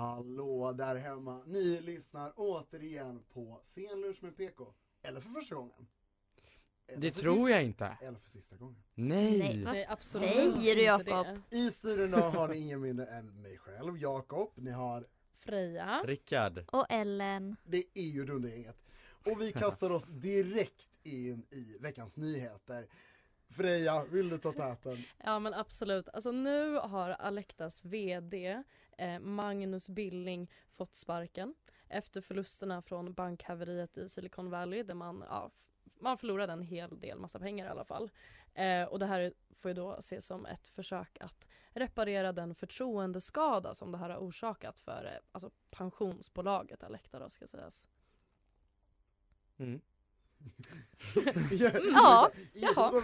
Hallå där hemma! Ni lyssnar återigen på Scenlunch med PK. Eller för första gången. Eller Det för tror sista- jag inte. Eller för sista gången. Nej. Nej, vad Nej, absolut säger du Jakob? I studion idag har ni ingen mindre än mig själv, Jakob. Ni har, Freja. Rickard. Och Ellen. det är ju Dundergänget. Och vi kastar oss direkt in i veckans nyheter. Freja, vill du ta täten? Ja men absolut. Alltså nu har Alectas VD eh, Magnus Billing fått sparken efter förlusterna från bankhaveriet i Silicon Valley där man, ja, man förlorade en hel del massa pengar i alla fall. Eh, och det här får ju då ses som ett försök att reparera den förtroendeskada som det här har orsakat för eh, alltså pensionsbolaget Alecta då ska sägas. Mm. Ja, jaha.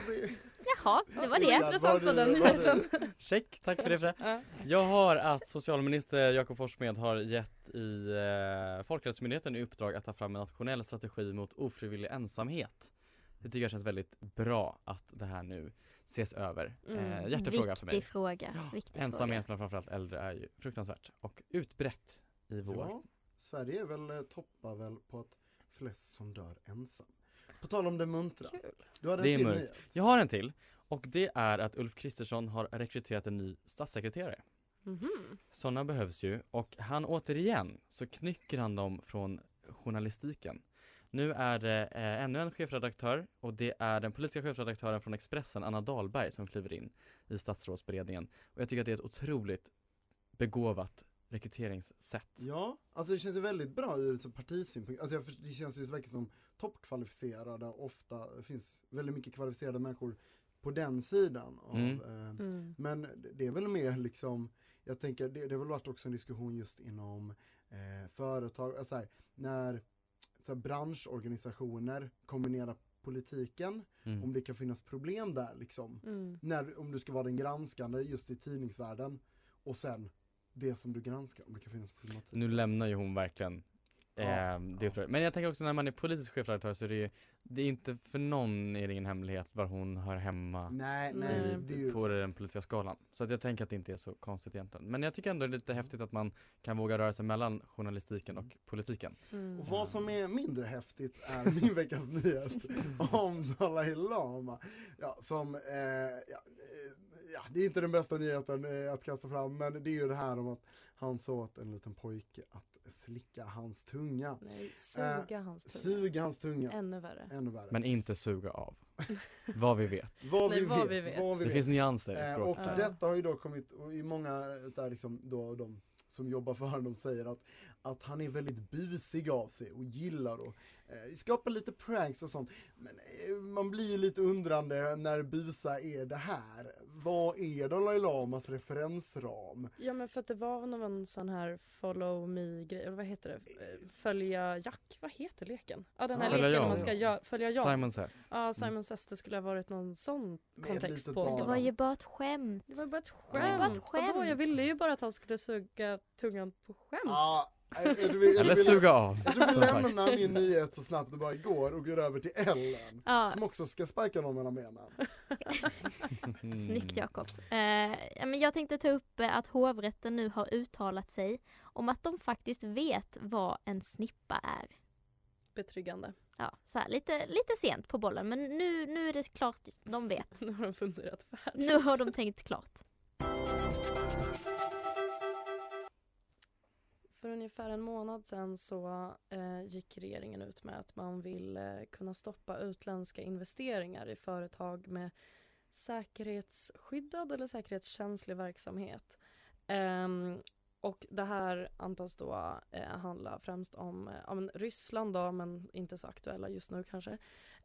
Jaha, det var det. Intressant på den nyheten. Check, tack för det Freja. Ja. Jag har att socialminister Jakob Forssmed har gett i eh, Folkhälsomyndigheten i uppdrag att ta fram en nationell strategi mot ofrivillig ensamhet. Det tycker jag känns väldigt bra att det här nu ses över. Mm. Eh, hjärtefråga för mig. Viktig fråga. Viktig Ensamhet bland framförallt äldre är ju fruktansvärt och utbrett i vår. Ja, Sverige är väl, eh, toppar väl på att flest som dör ensam. På tal om det muntra. Kul. Du hade Det en är till mörkt. nyhet. Jag har en till och det är att Ulf Kristersson har rekryterat en ny statssekreterare. Mhm. Sådana behövs ju och han återigen så knycker han dem från journalistiken. Nu är det eh, ännu en chefredaktör och det är den politiska chefredaktören från Expressen, Anna Dahlberg, som kliver in i statsrådsberedningen. Och jag tycker att det är ett otroligt begåvat rekryteringssätt. Ja, alltså det känns ju väldigt bra ur så partisynpunkt. Alltså jag, för- det känns ju verkligen som toppkvalificerade, ofta finns väldigt mycket kvalificerade människor på den sidan. Av, Mm. eh, Mm. Men det- det är väl mer liksom, jag tänker det, det har väl varit också en diskussion just inom eh, företag, alltså här, när så här, branschorganisationer kombinerar politiken, Mm. om det kan finnas problem där liksom. Mm. När, om du ska vara den granskande just i tidningsvärlden och sen det som du granskar, om det kan finnas problematik. Nu lämnar ju hon verkligen Ja, eh, det uppdraget. Men jag tänker också när man är politisk chefredaktör så är det ju, det är inte för någon är det ingen hemlighet var hon hör hemma Nej, nej, Nej. ju på den politiska skalan. Så att jag tänker att det inte är så konstigt egentligen. Men jag tycker ändå det är lite häftigt att man kan våga röra sig mellan journalistiken och politiken. Mm. Och vad som är mindre häftigt är min veckans nyhet om Dalai Lama. Ja, som, eh, ja, eh, ja, det är inte den bästa nyheten eh, att kasta fram, men det är ju det här om att han sa åt en liten pojke att slicka hans tunga. Nej, suga hans tunga. Suga hans tunga. Ännu värre. Ännu värre. Men inte suga av. vad vi vet. vad, Nej, vi vad vet, vi vet. vad vi Det vet. finns nyanser i Eh, och språket. Ja. detta har ju då kommit, och i många där liksom då de som jobbar för honom säger att, att han är väldigt busig av sig och gillar att eh, skapa lite pranks och sånt. Men eh, man blir ju lite undrande när busa är det här. Vad är Dalai Lamas referensram? Ja men för att det var någon sån här follow me grej, eller vad heter det? Eh, Följa Jack, vad heter leken? Ja den här Följa leken John. man ska göra, följa John. Simon Says. Ja Simon Says, det skulle ha varit någon sån Med kontext på. Det var ju bara ett skämt. Det var bara ett Det var bara ett skämt. Vadå? skämt. Jag ville ju bara att han skulle suga tungan på skämt. Ja, jag, jag vi, Eller vi- suga av. Jag tror vi lämnar min nyhet så snabbt det bara går och går över till Ellen. Ja, Som också ska sparka någon mellan benen. Snyggt Jakob. Eh, ja, men jag tänkte ta upp eh, att hovrätten nu har uttalat sig om att de faktiskt vet vad en snippa är. Betryggande. Ja, så här, lite, lite sent på bollen men nu, nu är det klart, de vet. Nu har de funderat färdigt. Nu har de tänkt klart. För ungefär en månad sedan så eh, gick regeringen ut med att man vill eh, kunna stoppa utländska investeringar i företag med säkerhetsskyddad eller säkerhetskänslig verksamhet. Eh, och det här antas då eh, handla främst om eh, ja, men Ryssland då, men inte så aktuella just nu kanske.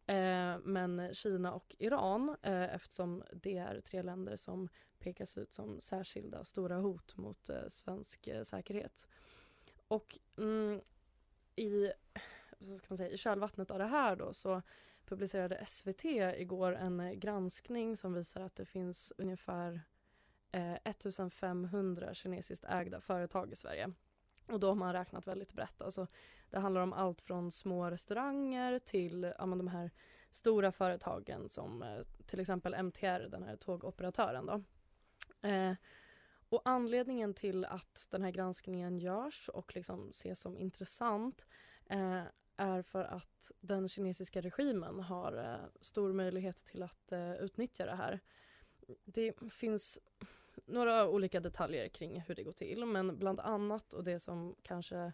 Eh, men Kina och Iran eh, eftersom det är tre länder som pekas ut som särskilda stora hot mot eh, svensk eh, säkerhet. Och mm, i, så ska man säga, i kölvattnet av det här då så publicerade SVT igår en eh, granskning som visar att det finns ungefär eh, 1500 kinesiskt ägda företag i Sverige. Och då har man räknat väldigt brett. Alltså, det handlar om allt från små restauranger till ja, men de här stora företagen som eh, till exempel MTR, den här tågoperatören. Då. Eh, och anledningen till att den här granskningen görs och liksom ses som intressant eh, är för att den kinesiska regimen har eh, stor möjlighet till att eh, utnyttja det här. Det finns några olika detaljer kring hur det går till men bland annat och det som kanske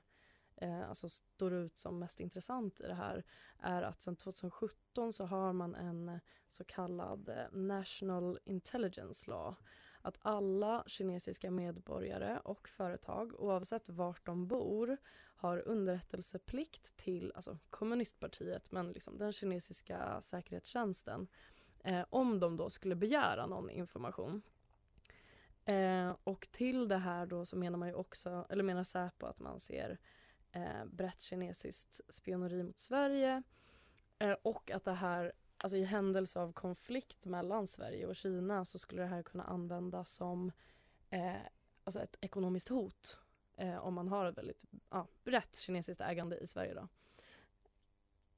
eh, alltså står ut som mest intressant i det här är att sedan 2017 så har man en så kallad eh, National Intelligence Law att alla kinesiska medborgare och företag oavsett vart de bor har underrättelseplikt till alltså kommunistpartiet men liksom den kinesiska säkerhetstjänsten eh, om de då skulle begära någon information. Eh, och till det här då så menar man ju också, eller menar Säpo att man ser eh, brett kinesiskt spioneri mot Sverige eh, och att det här, alltså i händelse av konflikt mellan Sverige och Kina så skulle det här kunna användas som eh, alltså ett ekonomiskt hot eh, om man har ett väldigt ja, brett kinesiskt ägande i Sverige då.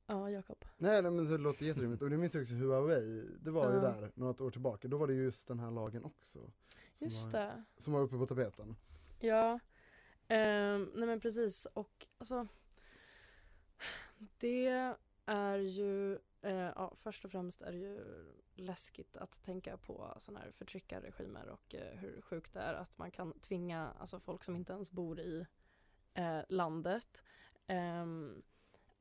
Ja, Jakob. Nej, nej men det låter jätterimligt och det minns jag också Huawei, det var ju Ja. där något år tillbaka, då var det just den här lagen också. Som Just var, det. Som var uppe på tapeten. Ja, ehm, nej men precis och alltså det är ju, eh, ja först och främst är det ju läskigt att tänka på sådana här förtryckarregimer och eh, hur sjukt det är att man kan tvinga alltså folk som inte ens bor i eh, landet ehm,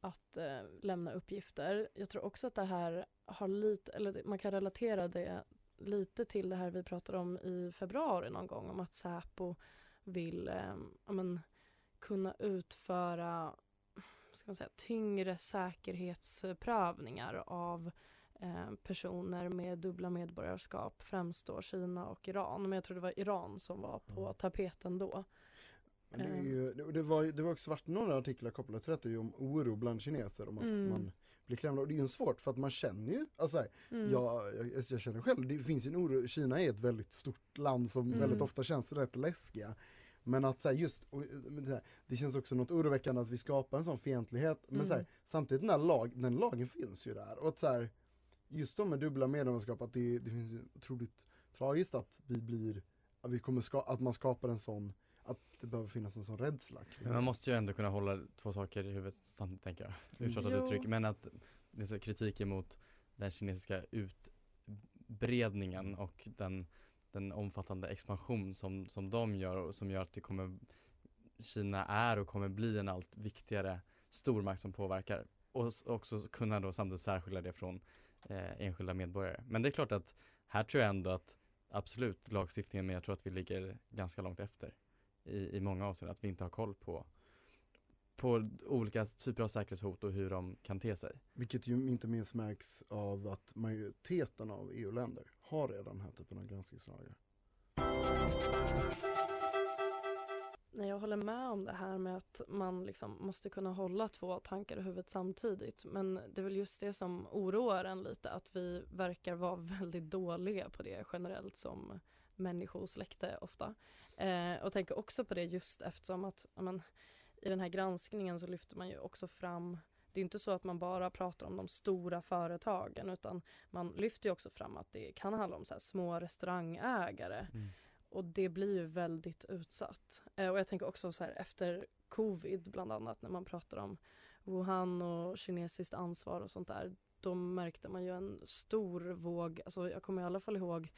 att eh, lämna uppgifter. Jag tror också att det här har lite, eller man kan relatera det lite till det här vi pratade om i februari någon gång om att Säpo vill eh, men, kunna utföra ska man säga, tyngre säkerhetsprövningar av eh, personer med dubbla medborgarskap, främst då Kina och Iran. Men jag tror det var Iran som var på tapeten då. Det, Ehm. ju, det, var, det var också varit några artiklar kopplade till detta om oro bland kineser om att Mm. man blir klämd och det är ju svårt för att man känner ju, alltså här, Mm. jag, jag, jag känner själv, det finns ju en oro, Kina är ett väldigt stort land som Mm. väldigt ofta känns rätt läskiga. Men att så här, just, och, det, här, det känns också något oroväckande att vi skapar en sån fientlighet. Men Mm. så här, samtidigt den här lag, den lagen finns ju där. Och att så här, just de med dubbla medborgarskap, att det, det finns otroligt tragiskt att vi blir, att, vi kommer ska, att man skapar en sån, att det behöver finnas en sån rädsla Men man måste ju ändå kunna hålla två saker i huvudet samtidigt tänker jag. Ursäkta Jo. uttryck, men att det är så kritiken mot den kinesiska utbredningen och den, den omfattande expansion som, som de gör och som gör att det kommer Kina är och kommer bli en allt viktigare stormakt som påverkar och också kunna då samtidigt särskilja det från eh, enskilda medborgare. Men det är klart att här tror jag ändå att absolut lagstiftningen men jag tror att vi ligger ganska långt efter i, i många avseenden, att vi inte har koll på på olika typer av säkerhetshot och hur de kan te sig. Vilket ju inte minst märks av att majoriteten av EU-länder har redan den här typen av granskningslagar. Nej, jag håller med om det här med att man liksom måste kunna hålla två tankar i huvudet samtidigt. Men det är väl just det som oroar en lite, att vi verkar vara väldigt dåliga på det generellt som människosläkte ofta. Eh, och tänker också på det just eftersom att men, i den här granskningen så lyfter man ju också fram det är inte så att man bara pratar om de stora företagen utan man lyfter ju också fram att det kan handla om så här små restaurangägare och det blir ju väldigt utsatt. Eh, och jag tänker också så här efter covid bland annat när man pratar om Wuhan och kinesiskt ansvar och sånt där. Då märkte man ju en stor våg, alltså jag kommer i alla fall ihåg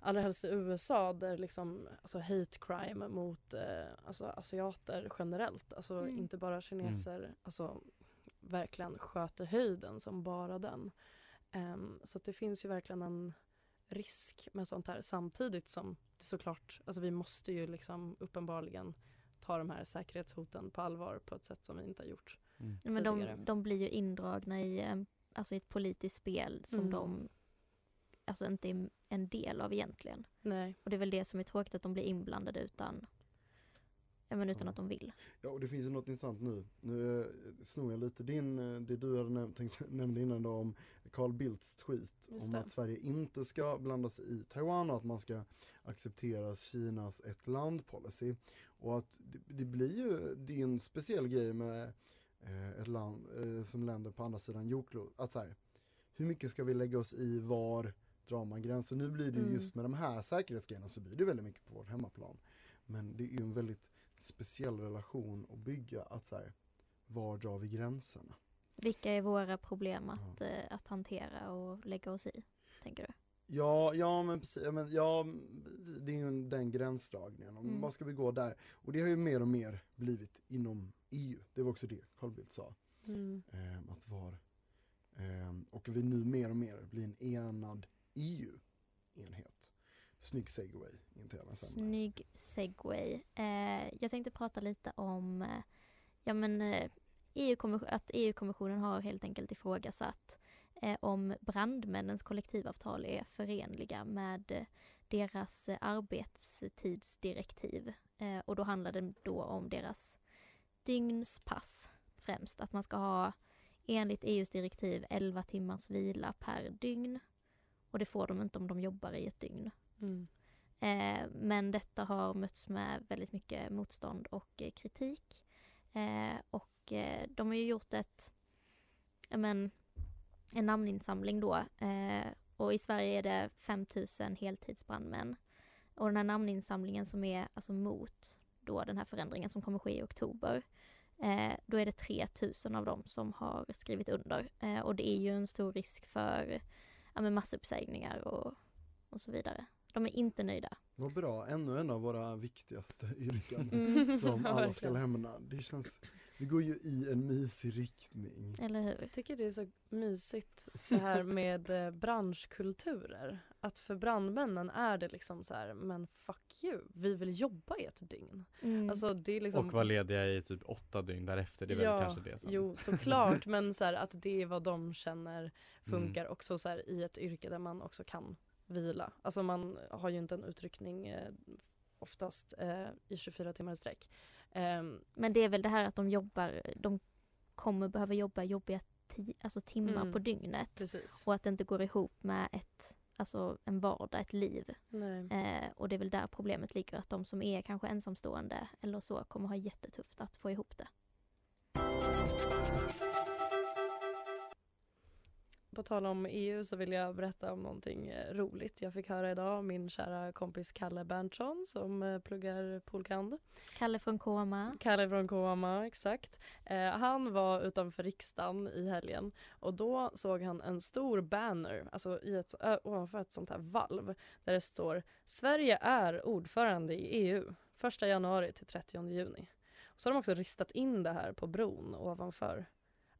allra helst i USA där liksom alltså hate crime mot eh, alltså asiater generellt, alltså Mm. inte bara kineser, alltså verkligen sköt i höjden som bara den. Ehm, så att det finns ju verkligen en risk med sånt här samtidigt som det såklart, alltså vi måste ju liksom uppenbarligen ta de här säkerhetshoten på allvar på ett sätt som vi inte har gjort Mm. Men de, de blir ju indragna i, en- alltså i ett politiskt spel som Mm. de alltså inte är en del av egentligen. Nej. Och det är väl det som är tråkigt att de blir inblandade utan, ja, men utan att de vill. Ja och det finns ju något intressant nu. Nu eh, snor jag lite din, eh, det du hade näm- tänkt, nämnde innan då om Carl Bildts tweet om att Sverige inte ska blanda sig i Taiwan och att man ska acceptera Kinas ett land policy. Och att det, det blir ju, det är en speciell grej med eh, ett land som länder på andra sidan jordklotet. Att så här, hur mycket ska vi lägga oss i var drar man gränser? Nu blir det Mm. just med de här säkerhetsgrejerna så blir det väldigt mycket på vårt hemmaplan. Men det är ju en väldigt speciell relation att bygga att så här, var drar vi gränserna? Vilka är våra problem att, eh, att hantera och lägga oss i, tänker du? Ja, ja men precis, ja, men, ja, det är ju den gränsdragningen. Mm. Vad ska vi gå där? Och det har ju mer och mer blivit inom EU. Det var också det Carl Bildt sa. Mm. Ehm, att var, ehm, och vi nu mer och mer blir en enad EU-enhet. Snygg segway in till även. Snygg segway. Eh, jag tänkte prata lite om eh, ja, men, eh, EU att EU-kommissionen har helt enkelt ifrågasatt eh, om brandmännens kollektivavtal är förenliga med eh, deras arbetstidsdirektiv. Eh, och då handlar det då om deras dygnspass främst. Att man ska ha enligt EUs direktiv 11 timmars vila per dygn. Och det får de inte om de jobbar i ett dygn. Mm. Eh, men detta har mötts med väldigt mycket motstånd och eh, kritik. Eh, och eh, de har ju gjort ett, men, en namninsamling då. Eh, och i Sverige är det 5000 heltidsbrandmän. Och den här namninsamlingen som är alltså mot då den här förändringen som kommer ske i oktober. Eh, då är det 3000 av dem som har skrivit under. Eh, och det är ju en stor risk för ja, massuppsägningar och, och så vidare. De är inte nöjda. Vad bra, ännu en av våra viktigaste yrken Mm. som Ja, alla ska lämna. Det känns, vi går ju i en mysig riktning. Eller hur? Jag tycker det är så mysigt det här med eh, branschkulturer. Att för brandmännen är det liksom så här, men fuck you, vi vill jobba i ett dygn. Mm. Alltså det är liksom Och vara lediga i typ åtta dygn därefter, det är väl kanske det som... Jo, såklart, men så här, att det är vad de känner Mm. funkar också så här, i ett yrke där man också kan vila. Alltså man har ju inte en utryckning eh, oftast eh, i 24 timmar i sträck. Ehm, Men det är väl det här att de jobbar, de kommer behöva jobba jobbiga ti- alltså timmar Mm. på dygnet. precis. Och att det inte går ihop med ett, alltså en vardag, ett liv. Eh, och det är väl där problemet ligger, att de som är kanske ensamstående eller så kommer ha jättetufft att få ihop det. På tal om EU så vill jag berätta om någonting eh, roligt jag fick höra idag min kära kompis Kalle Berntsson som eh, pluggar polkand. Kalle från Koma. Kalle från Koma, exakt. Eh, han var utanför riksdagen i helgen och då såg han en stor banner, alltså i ett, ö, ovanför ett sånt här valv där det står Sverige är ordförande i EU 1 januari till 30 juni. Och så har de också ristat in det här på bron ovanför.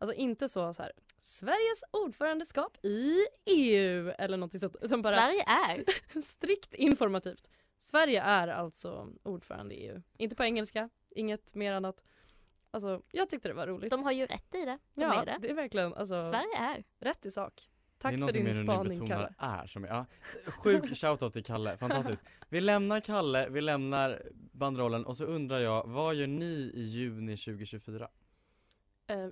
Alltså inte så, så här Sveriges ordförandeskap i EU eller någonting sånt utan bara Sverige är. st- strikt informativt. Sverige är alltså ordförande i EU. Inte på engelska, inget mer annat. Alltså jag tyckte det var roligt. De har ju rätt i det. De ja, är det. det är verkligen alltså, Sverige är. rätt i sak. det Tack för din spaning betonar Kalle. är som är, ja, Sjuk shoutout till Kalle, fantastiskt. Vi lämnar Kalle, vi lämnar bandrollen och så undrar jag, vad gör ni i juni 2024? Eh,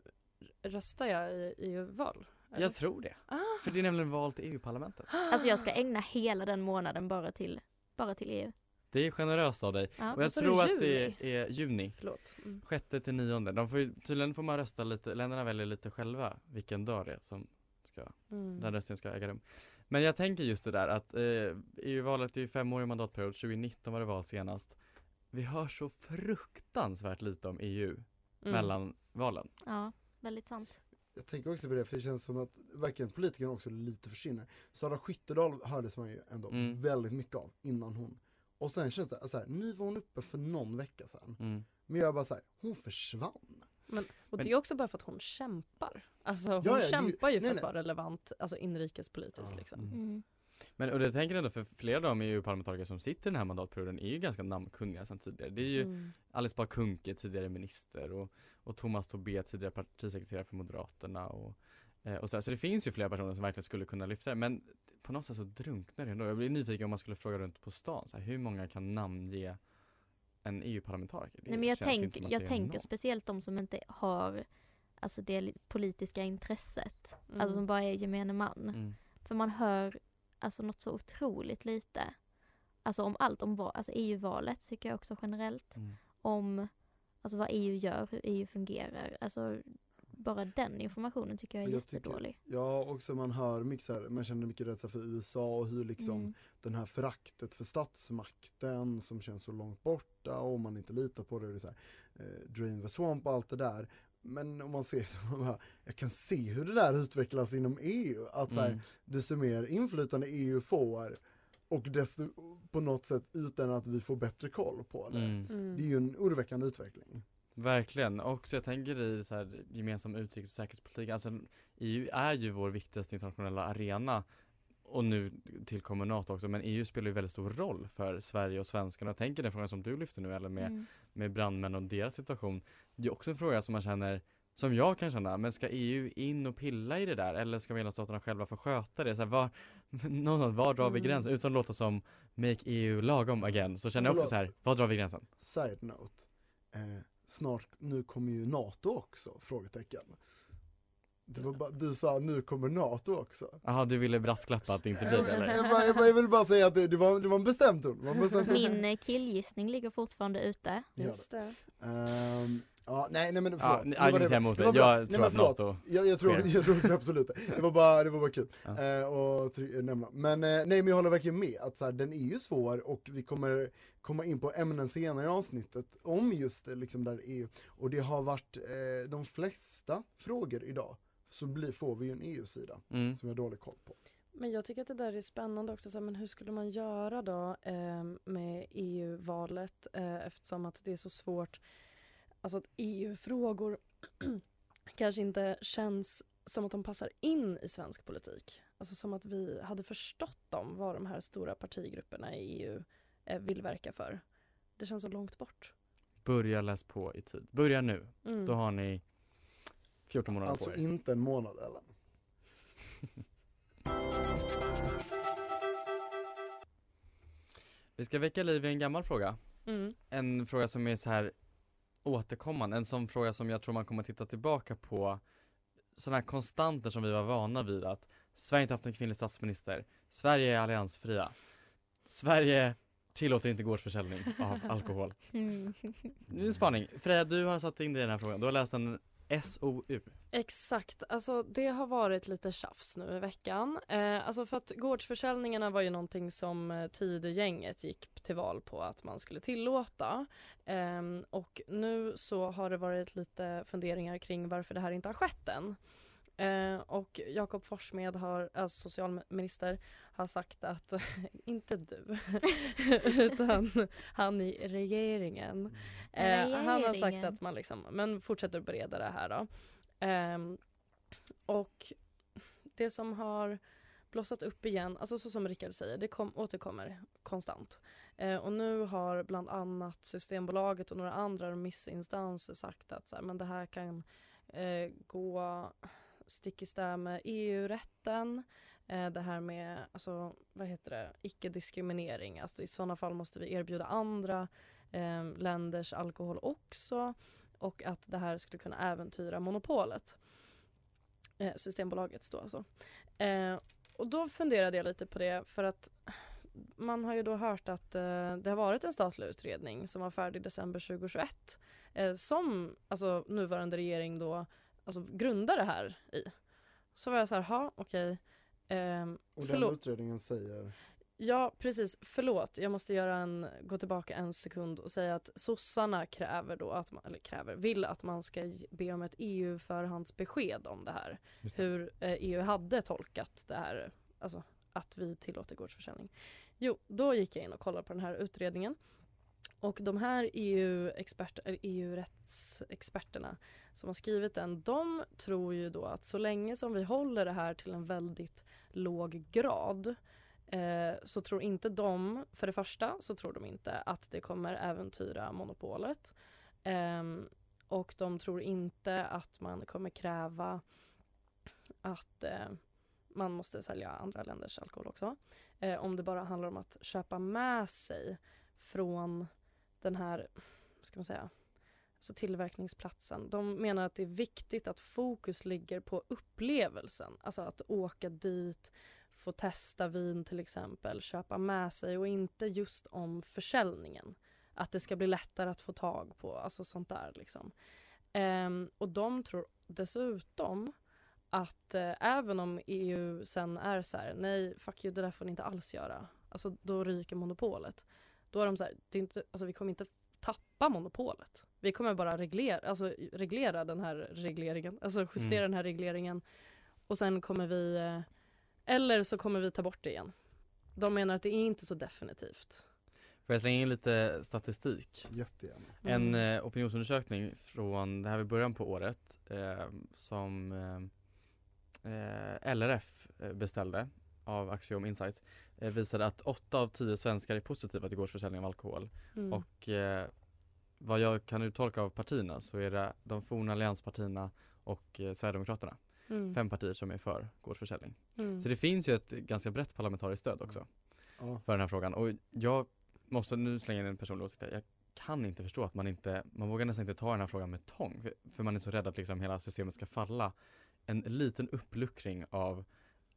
röstar jag i EU-val? Jag tror det. Ah. För det är nämligen val till EU-parlamentet. Alltså jag ska ägna hela den månaden bara till, bara till EU. Det är generöst av dig. Ja. Och jag tror att juni? det är juni. Förlåt. Mm. Sjätte till nionde. De får ju, tydligen får man rösta lite, länderna väljer lite själva vilken dag det är som ska, Mm. där röstningen ska äga rum. Men jag tänker just det där att eh, EU-valet är ju femårig mandatperiod, 2019 var det val senast. Vi hör så fruktansvärt lite om EU Mm. mellan valen. Ja, väldigt sant. Jag tänker också på det, för det känns som att verkligen politikerna också lite försvinner. Sara Skyttedal hördes man ju ändå Mm. väldigt mycket av innan hon. Och sen känns det, alltså här, nu var hon uppe för någon vecka sedan. Mm. Men jag bara så här, hon försvann. Men, och det är också bara för att hon kämpar. Alltså hon Ja, ja, det är ju- kämpar ju för nej, att nej. vara relevant, alltså inrikespolitiskt Ja, liksom. mm. Men och det tänker jag ändå för flera av de EU-parlamentariker som sitter den här mandatperioden är ju ganska namnkunniga sedan tidigare. Det är ju Mm. Alice Bah Kuhnke, tidigare minister och, och Thomas Tobé, tidigare partisekreterare för Moderaterna och, eh, och så, så det finns ju flera personer som verkligen skulle kunna lyfta det men på något sätt så drunknar det ändå. Jag blir nyfiken om man skulle fråga runt på stan, så här, hur många kan namnge en EU-parlamentariker? Nej, men jag, tänk, jag tänker någon. speciellt de som inte har alltså det li- politiska intresset. Mm. Alltså som bara är gemene man. Mm. För man hör alltså något så otroligt lite. Alltså om allt, om alltså EU-valet tycker jag också generellt. Mm. Om alltså vad EU gör, hur EU fungerar. Alltså bara den informationen tycker jag är Jag tycker- jättedålig. Ja, också man hör mycket så här, man känner mycket rädsla för USA och hur liksom Mm. den här föraktet för statsmakten som känns så långt borta och man inte litar på det, det är så här, eh, drain the swamp och allt det där. Men om man ser så, man bara, jag kan se hur det där utvecklas inom EU. Att så här, Mm. desto mer inflytande EU får och desto på något sätt utan att vi får bättre koll på det. Mm. Mm. Det är ju en oroväckande utveckling. Verkligen, och så jag tänker i så här gemensam utrikes och säkerhetspolitik, alltså EU är ju vår viktigaste internationella arena och nu tillkommer NATO också, men EU spelar ju väldigt stor roll för Sverige och svenskarna. Jag tänker den frågan som du lyfter nu, eller med, Mm. med brandmän och deras situation, det är också en fråga som man känner, som jag kan känna, men ska EU in och pilla i det där eller ska medlemsstaterna själva få sköta det? Så här, var, någonstans, var drar vi Mm. gränsen? Utan att låta som make EU lagom again, så känner jag också Förlåt. så här, var drar vi gränsen? Side note. Eh, snart, nu kommer ju NATO också? Frågetecken. Det var bara, du sa nu kommer NATO också. Jaha, du ville brasklappa att det inte blir det eller? Jag, bara, jag, bara, jag vill bara säga att det, det, var, det var en bestämd ton. Det var en bestämd ton. Min eh, killgissning ligger fortfarande ute. Just det. Ehm, ja, nej, nej men Ja, förlåt. Det var det- emot det. Jag Nej, tror men att förlåt. NATO Jag, jag, tror, jag tror också absolut det. Det var bara, det var bara kul Ja. eh, och try- nämna. Men eh, nej men jag håller verkligen med att så här, den är ju svår och vi kommer komma in på ämnen senare i avsnittet om just det, liksom där EU. Och det har varit eh, de flesta frågor idag så blir, får vi ju en EU-sida Mm. som jag har dålig koll på. Men jag tycker att det där är spännande också. Så här, men hur skulle man göra då eh, med EU-valet eh, eftersom att det är så svårt. Alltså att EU-frågor kanske inte känns som att de passar in i svensk politik. Alltså som att vi hade förstått dem, vad de här stora partigrupperna i EU eh, vill verka för. Det känns så långt bort. Börja läs på i tid. Börja nu. Mm. Då har ni 14 månader Alltså på er. inte en månad Ellen. Vi ska väcka liv i en gammal fråga. Mm. En fråga som är så här återkommande. En sån fråga som jag tror man kommer titta tillbaka på. Sådana här konstanter som vi var vana vid att Sverige inte haft en kvinnlig statsminister. Sverige är alliansfria. Sverige tillåter inte gårdsförsäljning av alkohol. Mm. Nu är en spaning. Freja, du har satt in dig i den här frågan. Du har läst en SOU. Exakt, alltså det har varit lite tjafs nu i veckan. Eh, alltså för att gårdsförsäljningarna var ju någonting som eh, Tidögänget gick till val på att man skulle tillåta. Eh, och nu så har det varit lite funderingar kring varför det här inte har skett än. Eh, och Jakob Forssmed, har, alltså socialminister, har sagt att, inte du, utan han i regeringen. Eh, han har sagt Regeringen. att man liksom, men fortsätter att bereda det här då. Ehm, och det som har blossat upp igen, alltså så som Rickard säger, det kom, återkommer konstant. Eh, och nu har bland annat Systembolaget och några andra remissinstanser sagt att så här, men det här kan eh, gå stick i stäv med EU-rätten. Eh, det här med, alltså, vad heter det, icke-diskriminering. Alltså, I sådana fall måste vi erbjuda andra eh, länders alkohol också och att det här skulle kunna äventyra monopolet. Eh, Systembolagets då alltså. Eh, och då funderade jag lite på det för att man har ju då hört att eh, det har varit en statlig utredning som var färdig i december 2021 eh, som alltså nuvarande regering då alltså grundar det här i. Så var jag så här, ha okej. ehm, Och den utredningen säger Ja, precis. Förlåt, jag måste göra en, gå tillbaka en sekund och säga att sossarna kräver då, att man, eller kräver, vill att man ska be om ett EU-förhandsbesked om det här. Det. Hur eh, EU hade tolkat det här, alltså att vi tillåter gårdsförsäljning. Jo, då gick jag in och kollade på den här utredningen. Och de här EU-expert, eller EU-rättsexperterna som har skrivit den, de tror ju då att så länge som vi håller det här till en väldigt låg grad eh, så tror inte de, för det första så tror de inte att det kommer äventyra monopolet. Eh, och de tror inte att man kommer kräva att eh, man måste sälja andra länders alkohol också. Eh, om det bara handlar om att köpa med sig från den här, ska man säga, alltså tillverkningsplatsen. De menar att det är viktigt att fokus ligger på upplevelsen. Alltså att åka dit, få testa vin till exempel, köpa med sig och inte just om försäljningen. Att det ska bli lättare att få tag på, alltså sånt där liksom. Ehm, och de tror dessutom att eh, även om EU sen är så här, nej fuck you det där får ni inte alls göra. Alltså då ryker monopolet. Då är de så här, det är inte, alltså vi kommer inte tappa monopolet. Vi kommer bara reglera, alltså reglera den här regleringen, alltså justera Mm. den här regleringen och sen kommer vi, eh, eller så kommer vi ta bort det igen. De menar att det är inte så definitivt. Får jag slänga in lite statistik? Jättegärna. En Mm. eh, opinionsundersökning från, det här var början på året, eh, som eh, eh, LRF eh, beställde av Axiom Insight visade att 8 av 10 svenskar är positiva till gårdsförsäljning av alkohol. Mm. Och eh, vad jag kan uttolka av partierna så är det de forna allianspartierna och eh, Sverigedemokraterna. Mm. Fem partier som är för gårdsförsäljning. Mm. Så det finns ju ett ganska brett parlamentariskt stöd också Ja. för den här frågan. Och jag måste nu slänga in en personlig åsikt. Jag kan inte förstå att man inte, man vågar nästan inte ta den här frågan med tång. För, för man är så rädd att liksom hela systemet ska falla. En liten uppluckring av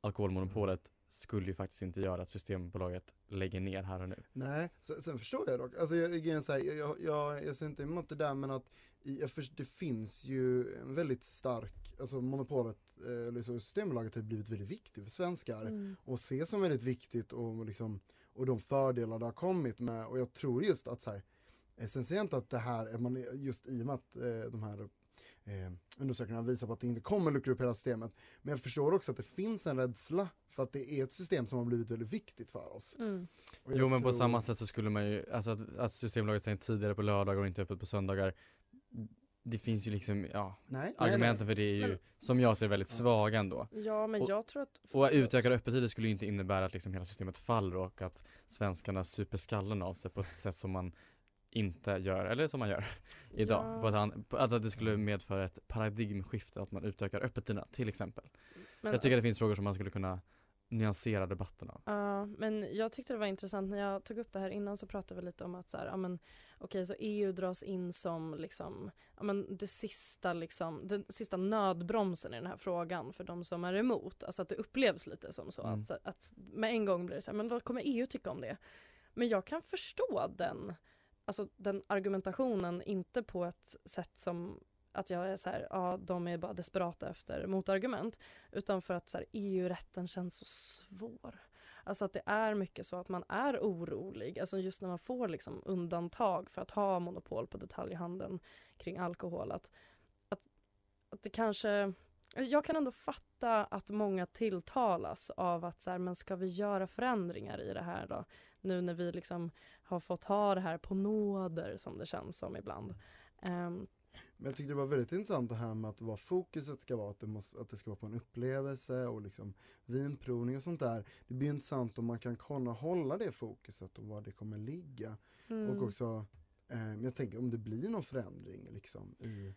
alkoholmonopolet skulle ju faktiskt inte göra att Systembolaget lägger ner här och nu. Nej, sen, sen förstår jag dock, alltså jag, jag, så här, jag, jag, jag, ser inte emot det där men att jag först, det finns ju en väldigt stark, alltså monopolet, eh, liksom Systembolaget har blivit väldigt viktigt för svenskar Mm. och ses som väldigt viktigt och liksom, och de fördelar det har kommit med och jag tror just att så här, sen ser jag inte att det här, är man, just i och med att eh, de här eh, undersökningarna visar på att det inte kommer luckra upp hela systemet. Men jag förstår också att det finns en rädsla för att det är ett system som har blivit väldigt viktigt för oss. Mm. Jo men på tror- samma sätt så skulle man ju, alltså att, att Systembolaget stängt tidigare på lördagar och inte öppet på söndagar Det finns ju liksom, ja, Nej, nej, argumenten nej. för det är ju, Men- som jag ser väldigt svaga ändå. Ja men Och- jag tror att Och utökade öppettider skulle ju inte innebära att liksom hela systemet faller och att svenskarna super skallen av sig på ett sätt som man inte gör, eller som man gör idag. Ja. På ett an- på, alltså att det skulle medföra ett paradigmskifte, att man utökar öppettiderna till exempel. Men- jag tycker att det finns frågor som man skulle kunna nyansera debatten av. Ja, men jag tyckte det var intressant när jag tog upp det här innan så pratade vi lite om att så här, ja men okej så EU dras in som liksom, ja men det sista liksom, den sista nödbromsen i den här frågan för de som är emot. Alltså att det upplevs lite som så Mm. att, att med en gång blir det så här, men vad kommer EU tycka om det? Men jag kan förstå den, alltså den argumentationen, inte på ett sätt som att jag är så här, ja de är bara desperata efter motargument. Utan för att så här, EU-rätten känns så svår. Alltså att det är mycket så att man är orolig. Alltså just när man får liksom undantag för att ha monopol på detaljhandeln kring alkohol. Att, att, att det kanske... Jag kan ändå fatta att många tilltalas av att så här, men ska vi göra förändringar i det här då? Nu när vi liksom har fått ha det här på nåder som det känns som ibland. Ehm, Men jag tyckte det var väldigt intressant det här med att vad fokuset ska vara, att det, måste, att det ska vara på en upplevelse och liksom vinprovning och sånt där. Det blir intressant om man kan kunna hålla det fokuset och var det kommer ligga. Mm. Och också, eh, jag tänker om det blir någon förändring liksom i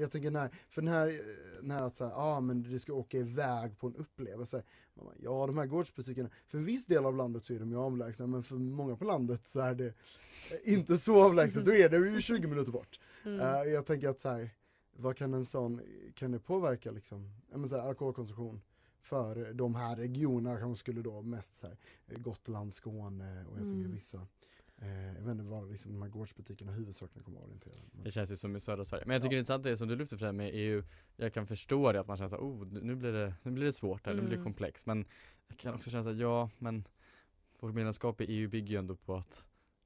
jag tänker när, för den här, eh, den här att säga, ja ah, men du ska åka iväg på en upplevelse. Bara, Ja de här gårdsbutikerna, för en viss del av landet så är de ju avlägsna men för många på landet så är det eh, inte så avlägset, då är det ju 20 minuter bort. Mm. Eh, jag tänker att så här, vad kan en sån, kan det påverka liksom, men så här, alkoholkonsumtion för de här regionerna kanske skulle då mest så här, eh, Gotland, Skåne och jag tänker Mm. vissa Eh, jag vet inte var liksom de här gårdsbutikerna huvudsakligen kommer att vara orienterade. Men- Det känns ju som i södra Sverige. Men jag tycker det är intressant det som du lyfter fram med EU. Jag kan förstå det att man känner såhär, oh nu blir det, nu blir det svårt här, nu blir det Mm. komplext. Men jag kan också känna såhär, ja men vårt medlemskap i EU bygger ju ändå på att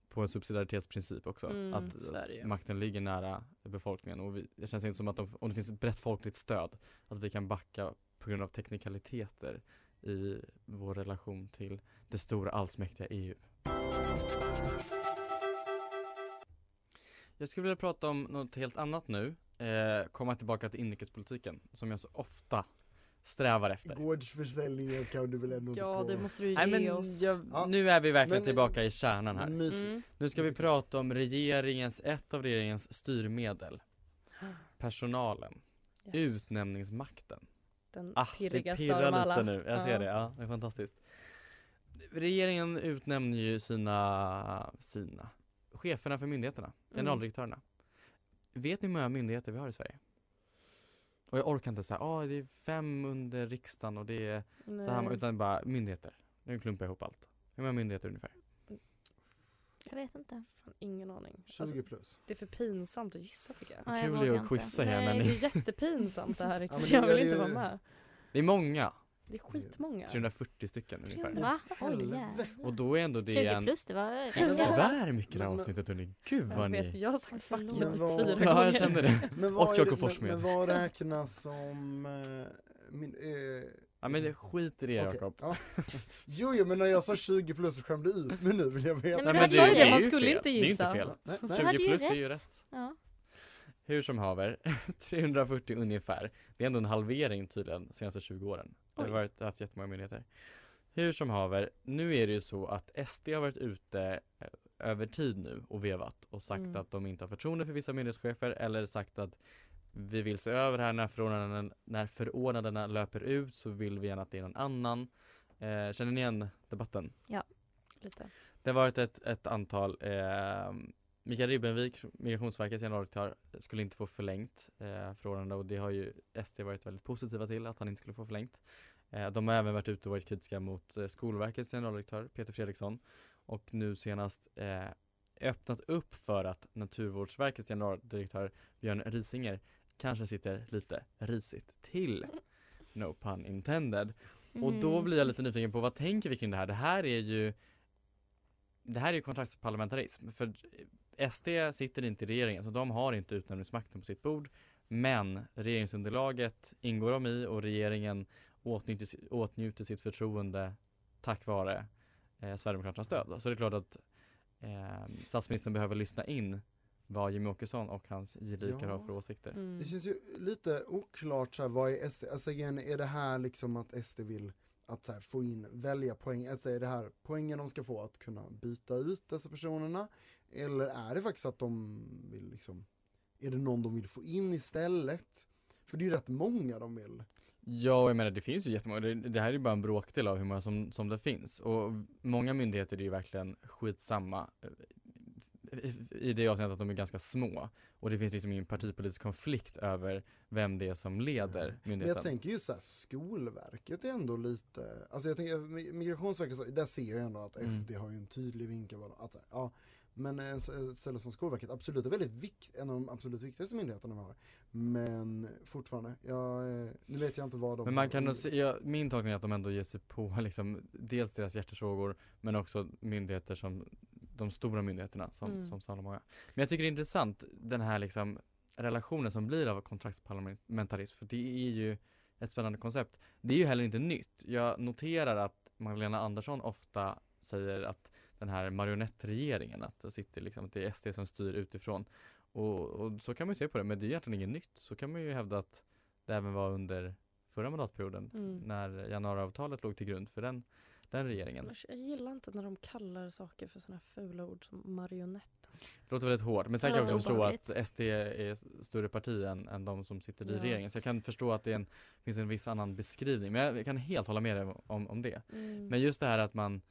på en subsidiaritetsprincip också. Mm, att, det att makten ligger nära befolkningen och vi, det känns inte som att de, om det finns ett brett folkligt stöd, att vi kan backa på grund av teknikaliteter i vår relation till det stora allsmäktiga EU. Jag skulle vilja prata om något helt annat nu, eh, komma tillbaka till inrikespolitiken som jag så ofta strävar efter. Gårdsförsäljningen kan du väl ändå inte Ja, det måste du ge Nej men oss. jag, Ja. nu är vi verkligen Men- tillbaka i kärnan här. Mm. Nu ska vi prata om regeringens, ett av regeringens styrmedel. Personalen. Yes. Utnämningsmakten. Den Ah, det pirrigaste av pirrar dem alla. lite nu, jag ser det, ja det är fantastiskt Regeringen utnämner ju sina, sina cheferna för myndigheterna, Mm. generaldirektörerna Vet ni hur många myndigheter vi har i Sverige? Och jag orkar inte säga, ja det är fem under riksdagen och det är så här, Nej. utan bara myndigheter Nu klumpar jag ihop allt Hur många myndigheter ungefär? Jag vet inte. Fan, ingen aning. 20 Alltså, plus. det är för pinsamt att gissa tycker jag. Ja, jag Kul det att quizza här Nej, men det är jättepinsamt det här. Ja, men jag det vill är inte ju- vara med. Det är många, Det är skitmånga. 340 stycken ungefär Va? Oj jävlar. Och då är ändå det 20 en plus, det var svär mycket det här avsnittet hörni, gud Jag vad vet, ni jag har sagt fuck you Men typ fyra Ja gånger. jag känner det Men Och Jakob Forssmed. men vad räknas som eh, min, eh, Ja men det skit i det Jakob ja. Jo, jo men när jag sa 20 plus så skämde du ut mig nu vill jag veta. Nej, men men sa det, ju det man skulle fel. inte Det är gissa. inte fel. Nej, nej. 20 hade ju plus är ju rätt. Ja. Hur som haver, 340 ungefär. Det är ändå en halvering tydligen de senaste 20 åren. Det har varit, haft jättemånga myndigheter. Hur som haver, nu är det ju så att SD har varit ute eh, över tid nu och vevat och sagt Mm. att de inte har förtroende för vissa myndighetschefer eller sagt att vi vill se över här när förordnandena, när förordnandena löper ut så vill vi gärna att det är någon annan. Eh, känner ni igen debatten? Lite. Det har varit ett, ett antal, eh, Mikael Ribbenvik, Migrationsverkets generaldirektör, skulle inte få förlängt eh, förordnande och det har ju SD varit väldigt positiva till att han inte skulle få förlängt. Eh, de har även varit ute och varit kritiska mot eh, Skolverkets generaldirektör Peter Fredriksson och nu senast eh, öppnat upp för att Naturvårdsverkets generaldirektör Björn Risinger kanske sitter lite risigt till. No pun intended. Och då Mm. blir jag lite nyfiken på vad tänker vi kring det här? Det här är ju Det här är ju kontraktsparlamentarism för SD sitter inte i regeringen så de har inte utnämningsmakten på sitt bord men regeringsunderlaget ingår de i och regeringen åtnjuter, åtnjuter sitt förtroende tack vare eh, Sverigedemokraternas stöd. Så det är klart att eh, statsministern behöver lyssna in vad Jimmie Åkesson och hans gelikar Ja. har för åsikter. Mm. Det känns ju lite oklart så här, vad är SD, alltså igen, är det här liksom att SD vill att så här, få in, välja poäng, alltså är det här poängen de ska få att kunna byta ut dessa personerna? Eller är det faktiskt att de vill liksom, är det någon de vill få in istället? För det är ju rätt många de vill. Ja, jag menar det finns ju jättemånga, det, det här är ju bara en bråkdel av hur många som, som det finns och många myndigheter är ju verkligen skitsamma eh, i det avseendet att de är ganska små och det finns liksom ingen partipolitisk konflikt över vem det är som leder Men myndigheten. jag tänker ju såhär, Skolverket är ändå lite, alltså jag tänker, Mi- Migrationsverket, där ser jag ändå att Mm. SD har ju en tydlig vinkel, att ja, men ett ställe som Skolverket, absolut, är väldigt vikt, en av de absolut viktigaste myndigheterna vi har. Men fortfarande, jag, eh, nu vet jag inte vad de Men man kan nog se, ja, min tolkning är att de ändå ger sig på liksom dels deras hjärtefrågor men också myndigheter som de stora myndigheterna som, Mm. som samlar många. Men jag tycker det är intressant den här liksom relationen som blir av kontraktsparlamentarism för det är ju ett spännande koncept. Det är ju heller inte nytt. Jag noterar att Magdalena Andersson ofta säger att den här marionettregeringen, att det sitter liksom, att det är SD som styr utifrån. Och, och så kan man ju se på det, men det är egentligen inget nytt. Så kan man ju hävda att det även var under förra mandatperioden Mm. när januariavtalet låg till grund för den, den regeringen. Jag gillar inte när de kallar saker för sådana fula ord som marionett. Det låter väldigt hårt, men sen kan jag också förstå att SD är större parti än, än de som sitter i Ja. regeringen. Så jag kan förstå att det en, finns en viss annan beskrivning, men jag kan helt hålla med dig om, om det. Mm. Men just det här att man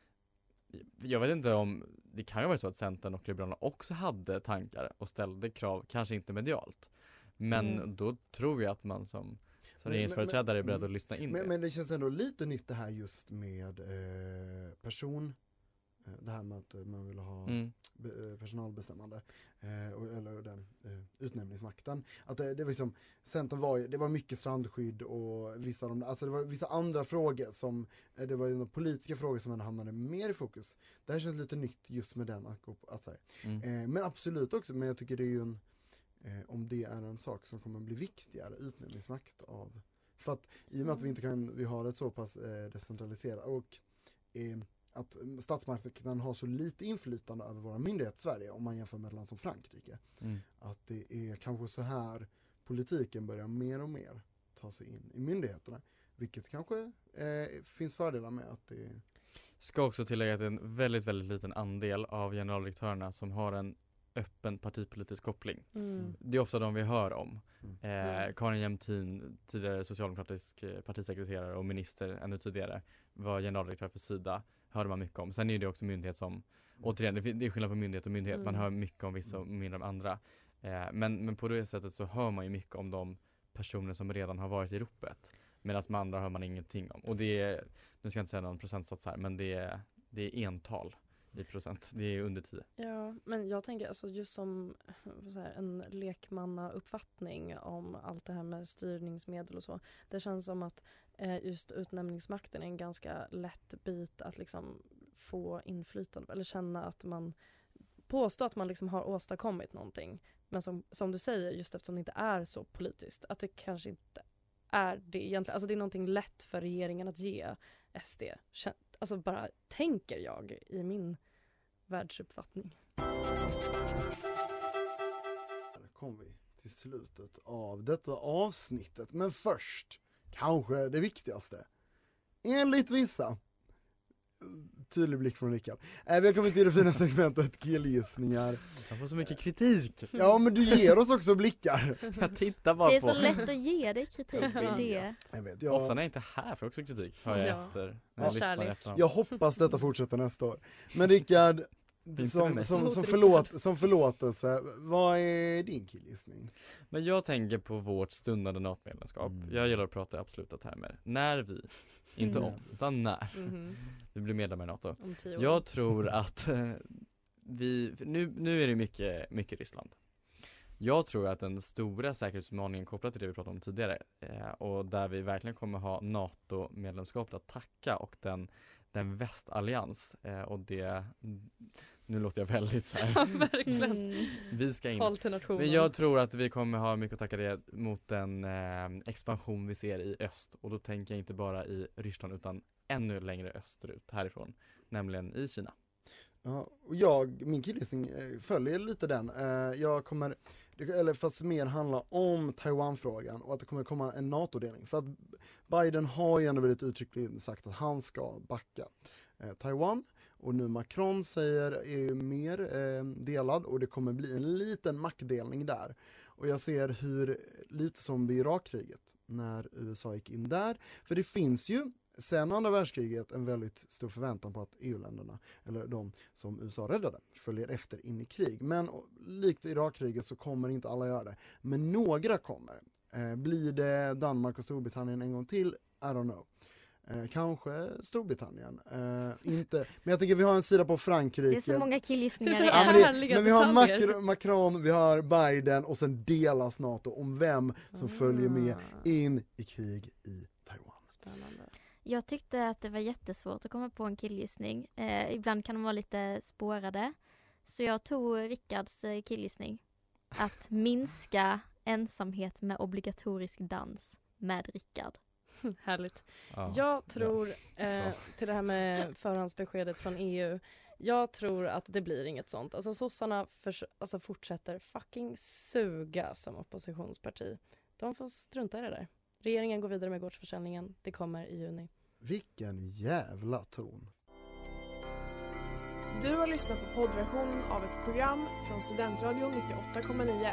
jag vet inte om, det kan ju vara så att Centern och Liberalerna också hade tankar och ställde krav, kanske inte medialt. Men Mm. då tror jag att man som, som regeringsföreträdare är beredd att lyssna in men, det. men det känns ändå lite nytt det här just med eh, person, det här med att eh, man vill ha Mm. eh, personalbestämmande, eh, eller den eh, utnämningsmakten. Att det, det var liksom, Centern var det var mycket strandskydd och vissa, de, alltså det var vissa andra frågor som, eh, det var ju politiska frågor som ändå hamnade mer i fokus. Det här känns lite nytt just med den, att, att, så här. Mm. Eh, men absolut också, men jag tycker det är ju en, eh, om det är en sak som kommer bli viktigare, utnämningsmakt av för att i och med att vi inte kan, vi har ett så pass eh, decentraliserat och eh, att statsmakten har så lite inflytande över våra myndigheter i Sverige om man jämför med ett land som Frankrike. Mm. Att det är kanske så här politiken börjar mer och mer ta sig in i myndigheterna. Vilket kanske eh, finns fördelar med att det Ska också tillägga att det är en väldigt, väldigt liten andel av generaldirektörerna som har en öppen partipolitisk koppling. Mm. Det är ofta de vi hör om. Mm. Eh, Mm. Karin Jämtin, tidigare socialdemokratisk eh, partisekreterare och minister ännu tidigare, var generaldirektör för Sida, hörde man mycket om. Sen är det också myndighet som, återigen, det är skillnad på myndighet och myndighet, man Mm. hör mycket om vissa och mindre om andra. Eh, men, men på det sättet så hör man ju mycket om de personer som redan har varit i ropet. Medan med andra hör man ingenting om. Och det är, nu ska jag inte säga någon procentsats här, men det är, det är ental i procent. Det är under 10. Ja, men jag tänker alltså just som vad en lekmannauppfattning om allt det här med styrningsmedel och så. Det känns som att eh, just utnämningsmakten är en ganska lätt bit att liksom få inflytande eller känna att man påstå att man liksom har åstadkommit någonting. Men som, som du säger, just eftersom det inte är så politiskt, att det kanske inte är det egentligen. Alltså det är någonting lätt för regeringen att ge SD. Alltså bara tänker jag i min världsuppfattning. Där kom vi till slutet av detta avsnittet. Men först, kanske det viktigaste. Enligt vissa. Tydlig blick från Rickard. Äh, välkommen till det fina segmentet killgissningar. Jag får så mycket kritik. Ja men du ger oss också blickar. Jag tittar bara Det är på. så lätt att ge dig kritik, det är det. Jag vet, Ofta när jag, jag inte är här får jag också kritik, hör jag Ja. efter. När jag Ja. efterhand. jag hoppas detta fortsätter nästa år. Men Rickard, som, som, som, förlåt, som förlåtelse, vad är din killgissning? Men jag tänker på vårt stundande NATO-medlemskap. Mm. Jag gillar att prata i absoluta termer. När vi, inte Mm. om, utan när Mhm. vi blir medlemmar i NATO. Om tio år. Jag tror att vi, nu, nu är det mycket, mycket Ryssland. Jag tror att den stora säkerhetsutmaningen kopplat till det vi pratade om tidigare eh, och där vi verkligen kommer ha NATO-medlemskapet att tacka och den, den västallians eh, och det, nu låter jag väldigt så Ja, här. verkligen. Mm. vi ska in. Men jag tror att vi kommer ha mycket att tacka det mot den eh, expansion vi ser i öst och då tänker jag inte bara i Ryssland utan ännu längre österut härifrån, nämligen i Kina. Ja, och jag, min killgissning eh, följer lite den. Eh, Jag kommer, det- eller fast mer handla om Taiwan-frågan och att det kommer komma en NATO-delning. För att Biden har ju ändå väldigt uttryckligen sagt att han ska backa eh, Taiwan. Och nu Macron säger är mer eh, delad och det kommer bli en liten maktdelning där. Och jag ser hur, lite som vid Irakkriget, när USA gick in där. För det finns ju sen andra världskriget en väldigt stor förväntan på att EU-länderna, eller de som USA räddade, följer efter in i krig. Men likt Irakkriget så kommer inte alla göra det. Men några kommer. Eh, blir det Danmark och Storbritannien en gång till? I don't know. Eh, kanske Storbritannien. Eh, inte, men jag tycker vi har en sida på Frankrike. Det är så många killgissningar Det är Ja, men, det, men vi har. Macron, Macron, vi har Biden och sen delas NATO om vem som följer med Ah, in i krig i Taiwan. Spännande. Jag tyckte att det var jättesvårt att komma på en killgissning. Eh, ibland kan de vara lite spårade. Så jag tog Rickards eh, killgissning. Att minska ensamhet med obligatorisk dans med Rickard. Härligt. Ja. Jag tror, eh, Så. till det här med förhandsbeskedet från EU. Jag tror att det blir inget sånt. Alltså sossarna förs- alltså, fortsätter fucking suga som oppositionsparti. De får strunta i det där. Regeringen går vidare med gårdsförsäljningen. Det kommer i juni. Vilken jävla ton. Du har lyssnat på poddversionen av ett program från Studentradion 98,9.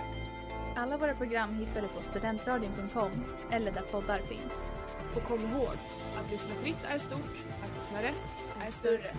Alla våra program hittar du på studentradion.com eller där poddar finns. Och kom ihåg, att lyssna fritt är stort, att lyssna rätt är större.